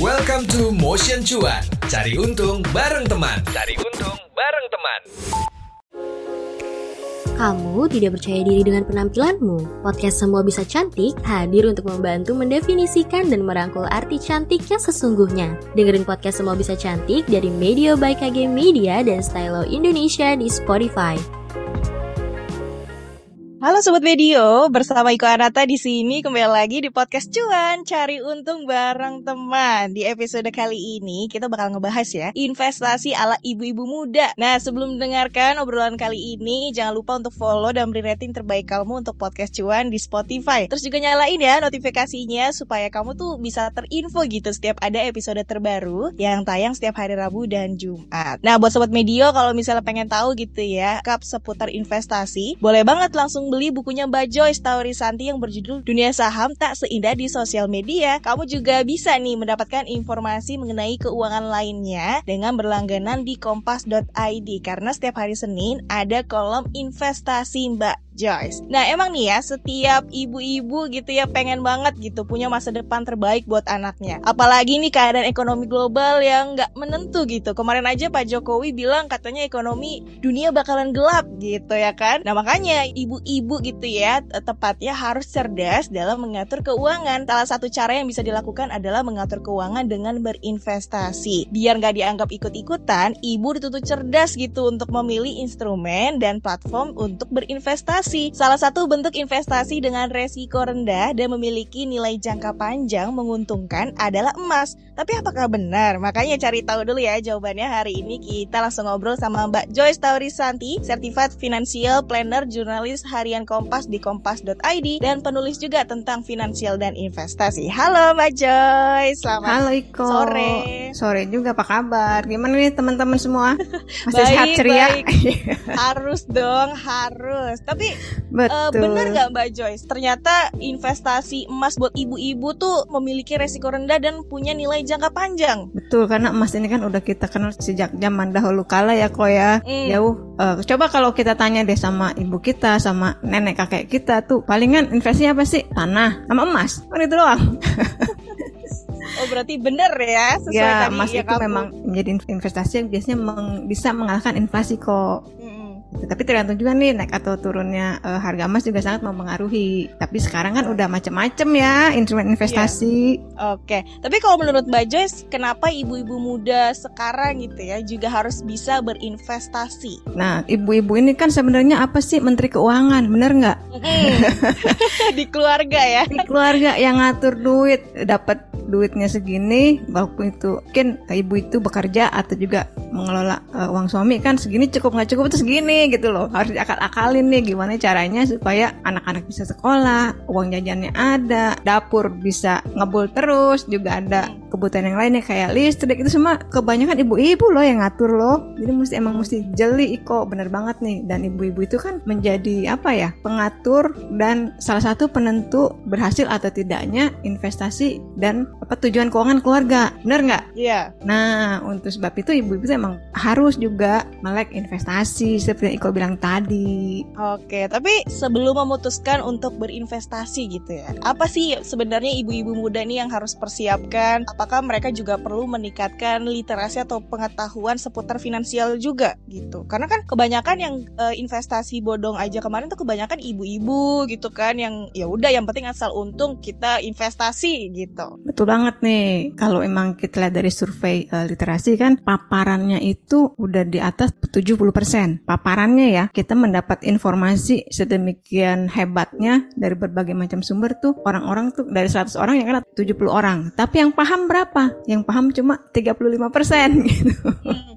Welcome to Motion Cuan. Cari untung bareng teman. Cari untung bareng teman. Kamu tidak percaya diri dengan penampilanmu? Podcast Semua Bisa Cantik hadir untuk membantu mendefinisikan dan merangkul arti cantik yang sesungguhnya. Dengerin podcast Semua Bisa Cantik dari Media by KG Media dan Stylo Indonesia di Spotify. Halo Sobat Medio, bersama Iko Anata di sini kembali lagi di podcast Cuan Cari Untung Bareng Teman. Di episode kali ini kita bakal ngebahas ya investasi ala ibu-ibu muda. Nah sebelum mendengarkan obrolan kali ini jangan lupa untuk follow dan beri rating terbaik kamu untuk podcast Cuan di Spotify. Terus juga nyalain ya notifikasinya supaya kamu tuh bisa terinfo gitu setiap ada episode terbaru yang tayang setiap hari Rabu dan Jumat. Nah buat Sobat Medio kalau misalnya pengen tahu gitu ya kap seputar investasi, boleh banget langsung beli bukunya Mbak Joyce Taurisanti yang berjudul Dunia Saham Tak Seindah di Sosial Media. Kamu juga bisa nih mendapatkan informasi mengenai keuangan lainnya dengan berlangganan di kompas.id karena setiap hari Senin ada kolom investasi Mbak Joyce. Nah emang nih ya setiap ibu-ibu gitu ya pengen banget gitu punya masa depan terbaik buat anaknya. Apalagi nih keadaan ekonomi global yang nggak menentu gitu. Kemarin aja Pak Jokowi bilang katanya ekonomi dunia bakalan gelap gitu ya kan. Nah makanya ibu-ibu gitu ya tepatnya harus cerdas dalam mengatur keuangan. Salah satu cara yang bisa dilakukan adalah mengatur keuangan dengan berinvestasi. Biar nggak dianggap ikut-ikutan, ibu dituntut cerdas gitu untuk memilih instrumen dan platform untuk berinvestasi investasi. Salah satu bentuk investasi dengan resiko rendah dan memiliki nilai jangka panjang menguntungkan adalah emas. Tapi apakah benar? Makanya cari tahu dulu ya jawabannya hari ini kita langsung ngobrol sama Mbak Joyce Taurisanti, Certified Financial Planner, jurnalis harian Kompas di kompas.id dan penulis juga tentang finansial dan investasi. Halo Mbak Joyce, selamat Halo Iko. sore. Sore juga apa kabar? Gimana nih teman-teman semua? Masih Baik, sehat ceria? baik. harus dong, harus. Tapi Eh, Betul. bener nggak Mbak Joyce? Ternyata investasi emas buat ibu-ibu tuh memiliki resiko rendah dan punya nilai jangka panjang. Betul karena emas ini kan udah kita kenal sejak zaman dahulu kala ya kok ya. Mm. Jauh. Eh, coba kalau kita tanya deh sama ibu kita, sama nenek kakek kita tuh palingan investasinya apa sih? Tanah sama emas. Kan itu doang. Oh berarti bener ya sesuai ya tadi emas ya itu kamu. memang menjadi investasi yang biasanya meng- bisa mengalahkan inflasi kok. Gitu. Tapi tergantung juga nih naik atau turunnya eh, harga emas juga sangat mempengaruhi. Tapi sekarang kan udah macem-macem ya instrumen investasi. Oke, tapi kalau menurut Mbak Joyce, kenapa ibu-ibu muda sekarang gitu ya juga harus bisa berinvestasi? Nah, ibu-ibu ini kan sebenarnya apa sih Menteri Keuangan, bener nggak? Di keluarga ya. Di keluarga yang ngatur duit, dapat duitnya segini, walaupun itu mungkin ibu itu bekerja atau juga mengelola eh, uang suami kan segini cukup nggak cukup itu segini gitu loh. Harus diakal-akalin nih gimana caranya supaya anak-anak bisa sekolah, uang jajannya ada, dapur bisa ngebul terus, juga ada kebutuhan yang lainnya kayak listrik itu semua kebanyakan ibu-ibu loh yang ngatur loh. Jadi mesti emang mesti jeli Iko bener banget nih dan ibu-ibu itu kan menjadi apa ya pengatur dan salah satu penentu berhasil atau tidaknya investasi dan apa tujuan keuangan keluarga bener nggak? Iya. Nah untuk sebab itu ibu-ibu tuh emang harus juga melek investasi seperti yang Iko bilang tadi. Oke, tapi sebelum memutuskan untuk berinvestasi gitu ya, apa sih sebenarnya ibu-ibu muda nih yang harus persiapkan? Apakah mereka juga perlu meningkatkan literasi atau pengetahuan seputar finansial juga gitu? Karena kan kebanyakan yang eh, investasi bodong aja kemarin tuh kebanyakan ibu-ibu gitu kan yang ya udah yang penting asal untung kita investasi gitu. Betul banget nih. Kalau emang kita lihat dari survei eh, literasi kan paparannya itu udah di atas 70%. Paparannya ya, kita mendapat informasi sedemikian hebatnya dari berbagai macam sumber tuh orang-orang tuh dari 100 orang yang kena 70 orang. Tapi yang paham berapa? Yang paham cuma 35% gitu.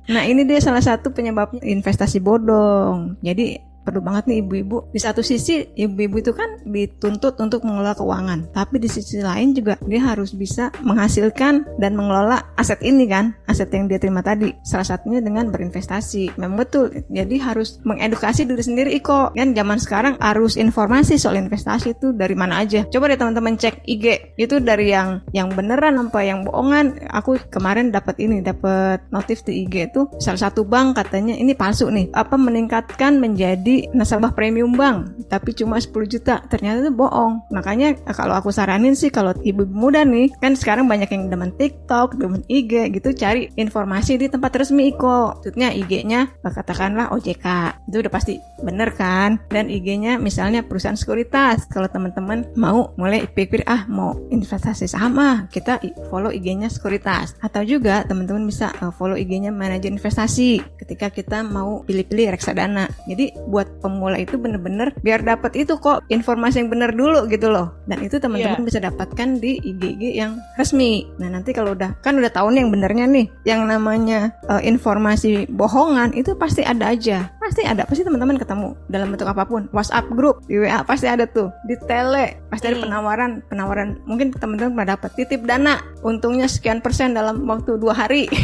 Nah, ini dia salah satu penyebabnya investasi bodong. Jadi perlu banget nih ibu-ibu. Di satu sisi ibu-ibu itu kan dituntut untuk mengelola keuangan, tapi di sisi lain juga dia harus bisa menghasilkan dan mengelola aset ini kan. aset yang dia terima tadi. Salah satunya dengan berinvestasi. Memang betul. Jadi harus mengedukasi diri sendiri Iko. Kan zaman sekarang harus informasi soal investasi itu dari mana aja. Coba deh teman-teman cek IG. Itu dari yang yang beneran apa yang bohongan. Aku kemarin dapat ini, dapat notif di IG itu salah satu bank katanya ini palsu nih. Apa meningkatkan menjadi nasabah premium bank, tapi cuma 10 juta. Ternyata itu bohong. Makanya kalau aku saranin sih kalau ibu muda nih, kan sekarang banyak yang demen TikTok, demen IG gitu, cari informasi di tempat resmi Iko. Maksudnya IG-nya katakanlah OJK. Itu udah pasti bener kan? Dan IG-nya misalnya perusahaan sekuritas. Kalau teman-teman mau mulai pikir ah mau investasi saham ah, kita follow IG-nya sekuritas. Atau juga teman-teman bisa uh, follow IG-nya manajer investasi ketika kita mau pilih-pilih reksadana. Jadi buat pemula itu bener-bener biar dapat itu kok informasi yang bener dulu gitu loh. Dan itu teman-teman Iya. bisa dapatkan di IG-IG yang resmi. Nah nanti kalau udah kan udah tahu nih yang benernya nih, yang namanya uh, informasi bohongan itu pasti ada aja. Pasti ada, pasti teman-teman ketemu dalam bentuk apa pun. WhatsApp grup di WA pasti ada tuh, di tele pasti ada Hmm. penawaran, penawaran mungkin teman-teman pernah dapat titip dana, untungnya sekian persen dalam waktu dua hari.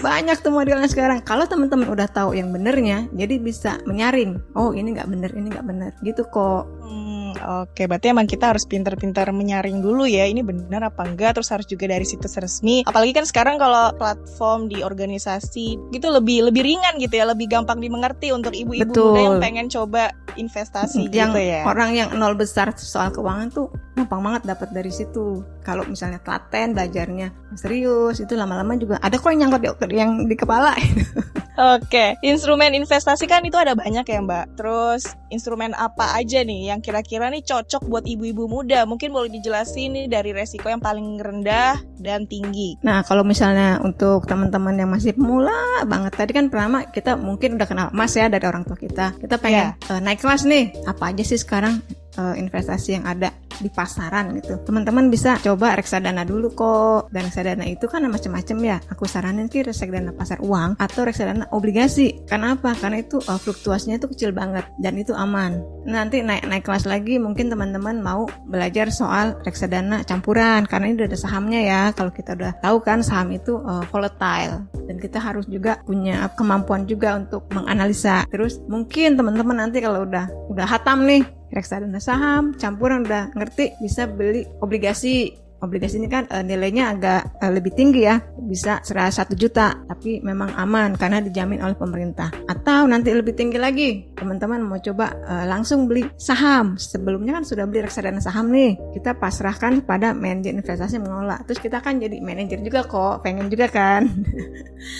Banyak tuh modelnya sekarang. Kalau teman-teman udah tahu yang benernya, jadi bisa menyaring. Oh ini nggak bener, ini nggak bener, gitu kok. Hmm, Oke, berarti emang kita harus pintar-pintar menyaring dulu ya, ini benar apa enggak, terus harus juga dari situs resmi. Apalagi kan sekarang kalau platform di organisasi gitu lebih lebih ringan gitu ya, lebih gampang dimengerti untuk ibu-ibu muda yang pengen coba investasi yang gitu ya. orang yang nol besar soal keuangan tuh gampang banget dapat dari situ. Kalau misalnya telaten belajarnya serius itu lama-lama juga ada kok yang nyangkut di, yang di kepala. Oke, instrumen investasi kan itu ada banyak ya Mbak. Terus instrumen apa aja nih yang kira-kira nih cocok buat ibu-ibu muda? Mungkin boleh dijelasin nih dari resiko yang paling rendah dan tinggi. Nah kalau misalnya untuk teman-teman yang masih pemula banget tadi kan pertama kita mungkin udah kenal Mas ya dari orang tua kita. Kita pengen eh, naik kelas nih. Apa aja sih sekarang eh, investasi yang ada di pasaran gitu. Teman-teman bisa coba reksadana dulu kok. Dan reksadana itu kan macam-macam ya. Aku saranin sih reksadana pasar uang atau reksadana obligasi. Kenapa? Karena itu eh, fluktuasinya itu kecil banget dan itu aman. Nanti naik naik kelas lagi mungkin teman-teman mau belajar soal reksadana campuran karena ini udah ada sahamnya ya. Kalau kita udah tahu kan saham itu eh, volatile dan kita harus juga punya kemampuan juga untuk menganalisa. Terus mungkin teman-teman nanti kalau udah udah hatam nih reksadana saham campuran udah ngerti bisa beli obligasi. Obligasi ini kan eh, nilainya agak eh, lebih tinggi ya bisa serah satu juta tapi memang aman karena dijamin oleh pemerintah. Atau nanti lebih tinggi lagi teman-teman mau coba eh, langsung beli saham. Sebelumnya kan sudah beli reksadana saham nih kita pasrahkan pada manajer investasi mengelola. Terus kita kan jadi manajer juga kok pengen juga kan.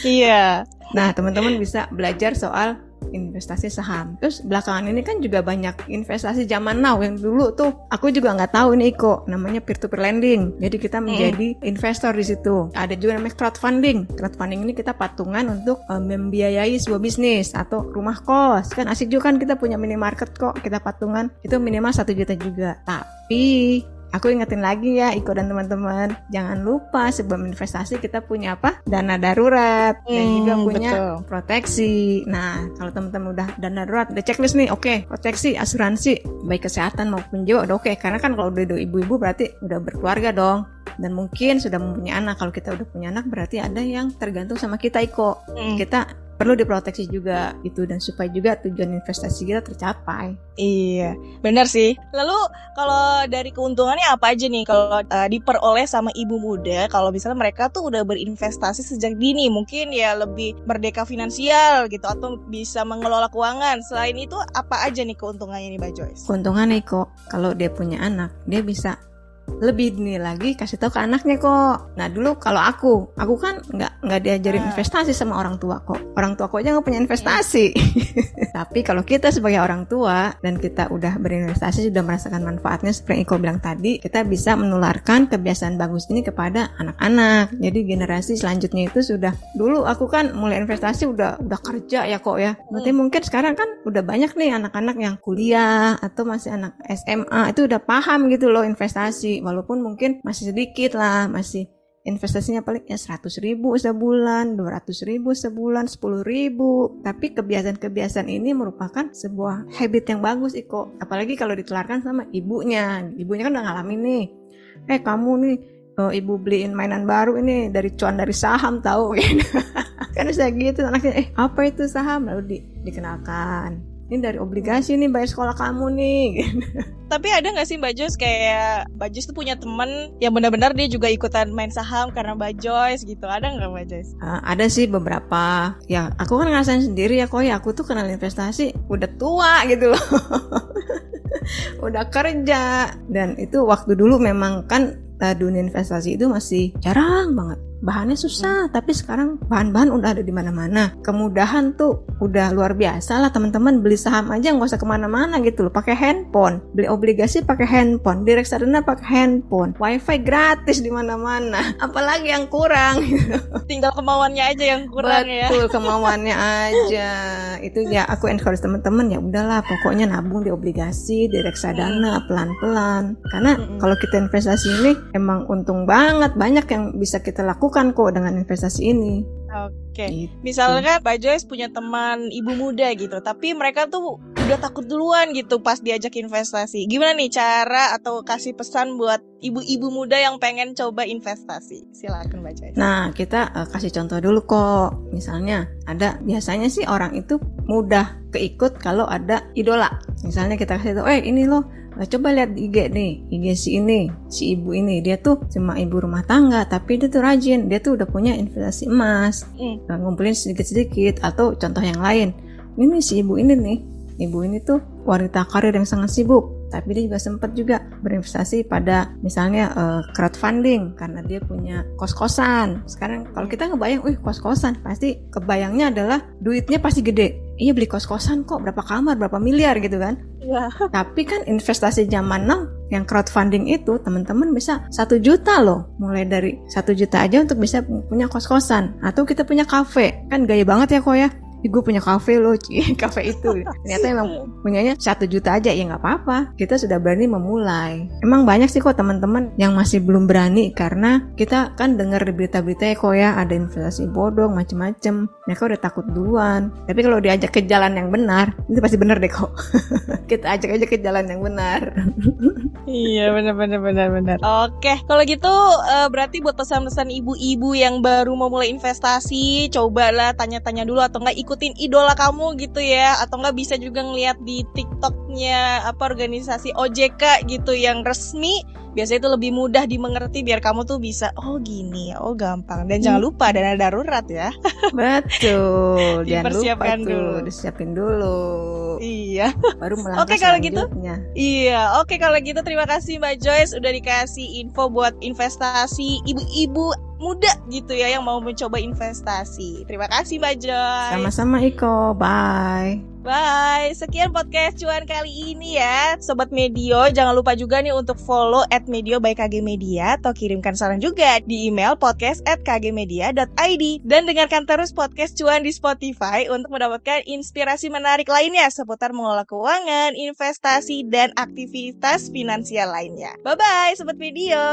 Iya. Nah, teman-teman bisa belajar soal investasi saham. Terus belakangan ini kan juga banyak investasi zaman now yang dulu tuh aku juga nggak tahu ini Iko namanya peer to peer lending. Jadi kita menjadi investor di situ. Ada juga namanya crowdfunding. Crowdfunding ini kita patungan untuk eh, membiayai sebuah bisnis atau rumah kos. Kan asik juga kan kita punya minimarket kok. Kita patungan itu minimal satu juta juga. Tapi Aku ingetin lagi ya Iko dan teman-teman. Jangan lupa sebelum investasi kita punya apa? Dana darurat. Dan Hmm, juga punya betul. proteksi. Nah kalau teman-teman udah dana darurat Udah checklist nih Oke. Proteksi asuransi Baik kesehatan maupun jiwa udah oke. Karena kan kalau udah udah ibu-ibu berarti udah berkeluarga dong. Dan mungkin sudah mempunyai anak. Kalau kita udah punya anak berarti ada yang tergantung sama kita Iko. Hmm, kita perlu diproteksi juga gitu dan supaya juga tujuan investasi kita tercapai Iya, benar sih. Lalu kalau dari keuntungannya apa aja nih kalau uh, diperoleh sama ibu muda kalau misalnya mereka tuh udah berinvestasi sejak dini, mungkin ya lebih merdeka finansial gitu atau bisa mengelola keuangan. Selain itu apa aja nih keuntungannya nih Mbak Joyce? keuntungan nih kok kalau dia punya anak dia bisa lebih dini lagi kasih tahu ke anaknya kok. Nah dulu kalau aku, aku kan nggak nggak diajarin Ah. investasi sama orang tua kok. Orang tua kok aja nggak punya investasi. Tapi kalau kita sebagai orang tua dan kita udah berinvestasi sudah merasakan manfaatnya seperti yang Iko bilang tadi, kita bisa menularkan kebiasaan bagus ini kepada anak-anak. Jadi generasi selanjutnya itu sudah dulu aku kan mulai investasi udah udah kerja ya kok ya. Berarti mungkin sekarang kan udah banyak nih anak-anak yang kuliah atau masih anak SMA itu udah paham gitu loh investasi walaupun mungkin masih sedikit lah masih investasinya paling ya 100 ribu sebulan 200 ribu sebulan 10 ribu. Tapi kebiasaan-kebiasaan ini merupakan sebuah habit yang bagus Iko. Apalagi kalau ditularkan sama ibunya. Ibunya kan udah ngalamin nih. Eh kamu nih oh, ibu beliin mainan baru ini dari cuan dari saham tahu gitu. kan bisa gitu anaknya eh apa itu saham? Lalu di, dikenalkan. Ini dari obligasi nih bayar sekolah kamu nih gitu. Tapi ada nggak sih Mbak Joyce kayak Mbak Joyce tuh punya temen yang benar-benar dia juga ikutan main saham karena Mbak Joyce gitu. Ada nggak Mbak Joyce? Uh, ada sih beberapa. Ya aku kan ngerasain sendiri ya kok aku tuh kenal investasi udah tua gitu loh. udah kerja dan itu waktu dulu memang kan uh, dunia investasi itu masih jarang banget bahannya susah hmm. tapi sekarang bahan-bahan udah ada di mana-mana. Kemudahan tuh udah luar biasa lah teman-teman. Beli saham aja nggak usah ke mana-mana gitu loh. Pakai handphone. Beli obligasi pakai handphone. Di reksadana pakai handphone. Wifi gratis di mana-mana. Apalagi yang kurang. Tinggal kemauannya aja yang kurang Betul, ya. Betul kemauannya aja. Itu ya aku encourage teman-teman. Ya udahlah pokoknya nabung di obligasi di reksadana pelan-pelan. Karena kalau kita investasi ini emang untung banget. Banyak yang bisa kita lakukan lakukan kok dengan investasi ini. Oke. Okay. Gitu. Misalnya Mbak Joyce punya teman ibu muda gitu, tapi mereka tuh udah takut duluan gitu pas diajak investasi. Gimana nih cara atau kasih pesan buat ibu-ibu muda yang pengen coba investasi? Silakan Mbak Joyce. Nah, kita uh, kasih contoh dulu kok. Misalnya ada biasanya sih orang itu mudah keikut kalau ada idola. Misalnya kita kasih tahu, "Eh, ini loh Nah, coba lihat di IG nih, IG si ini, si ibu ini, dia tuh cuma ibu rumah tangga, tapi dia tuh rajin, dia tuh udah punya investasi emas, mm. ngumpulin sedikit-sedikit, atau contoh yang lain, ini si ibu ini nih, ibu ini tuh wanita karir yang sangat sibuk, tapi dia juga sempat juga berinvestasi pada misalnya uh, crowdfunding karena dia punya kos-kosan. Sekarang kalau kita ngebayang, wih kos-kosan, pasti kebayangnya adalah duitnya pasti gede. Iya beli kos-kosan kok berapa kamar, berapa miliar gitu kan? Iya. Tapi kan investasi zaman now yang crowdfunding itu teman-teman bisa satu juta loh, mulai dari satu juta aja untuk bisa punya kos-kosan atau kita punya kafe kan gaya banget ya kok ya gue punya kafe loh kafe itu. Ternyata emang punyanya satu juta aja. Ya nggak apa-apa. Kita sudah berani memulai. Emang banyak sih kok teman-teman yang masih belum berani karena kita kan dengar di berita-berita ya kok ya ada investasi bodong macem-macem. Mereka udah takut duluan. Tapi kalau diajak ke jalan yang benar itu pasti benar deh kok. Kita ajak aja ke jalan yang benar. Iya benar benar benar benar. Oke kalau gitu uh, berarti buat pesan-pesan ibu-ibu yang baru mau mulai investasi cobalah tanya-tanya dulu atau enggak ikutin idola kamu gitu ya atau nggak bisa juga ngeliat di TikToknya apa organisasi OJK gitu yang resmi biasanya itu lebih mudah dimengerti biar kamu tuh bisa oh gini oh gampang. Dan hmm. jangan lupa dana darurat ya. Betul dipersiapkan jangan lupa dulu. disiapin dulu. Iya. Baru melangkah oke kalau gitu. iya oke kalau gitu terima kasih Mbak Joyce udah dikasih info buat investasi ibu-ibu muda gitu ya yang mau mencoba investasi. Terima kasy Mbak Joy. Sama-sama Iko. Bye. Bye. Sekian podcast cuan kali ini ya, sobat Medio. Jangan lupa juga nih untuk follow at Medio by KG Media atau kirimkan saran juga di email podcast at kgmedia.id dan dengarkan terus podcast cuan di Spotify untuk mendapatkan inspirasi menarik lainnya seputar mengelola keuangan, investasi dan aktivitas finansial lainnya. Bye bye, sobat Medio.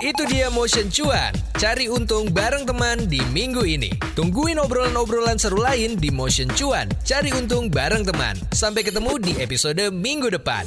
Itu dia motion cuan. Cari untung bareng teman di minggu ini. Tungguin obrolan-obrolan seru lain di motion cuan. Cari untung bareng teman. Sampai ketemu di episode minggu depan.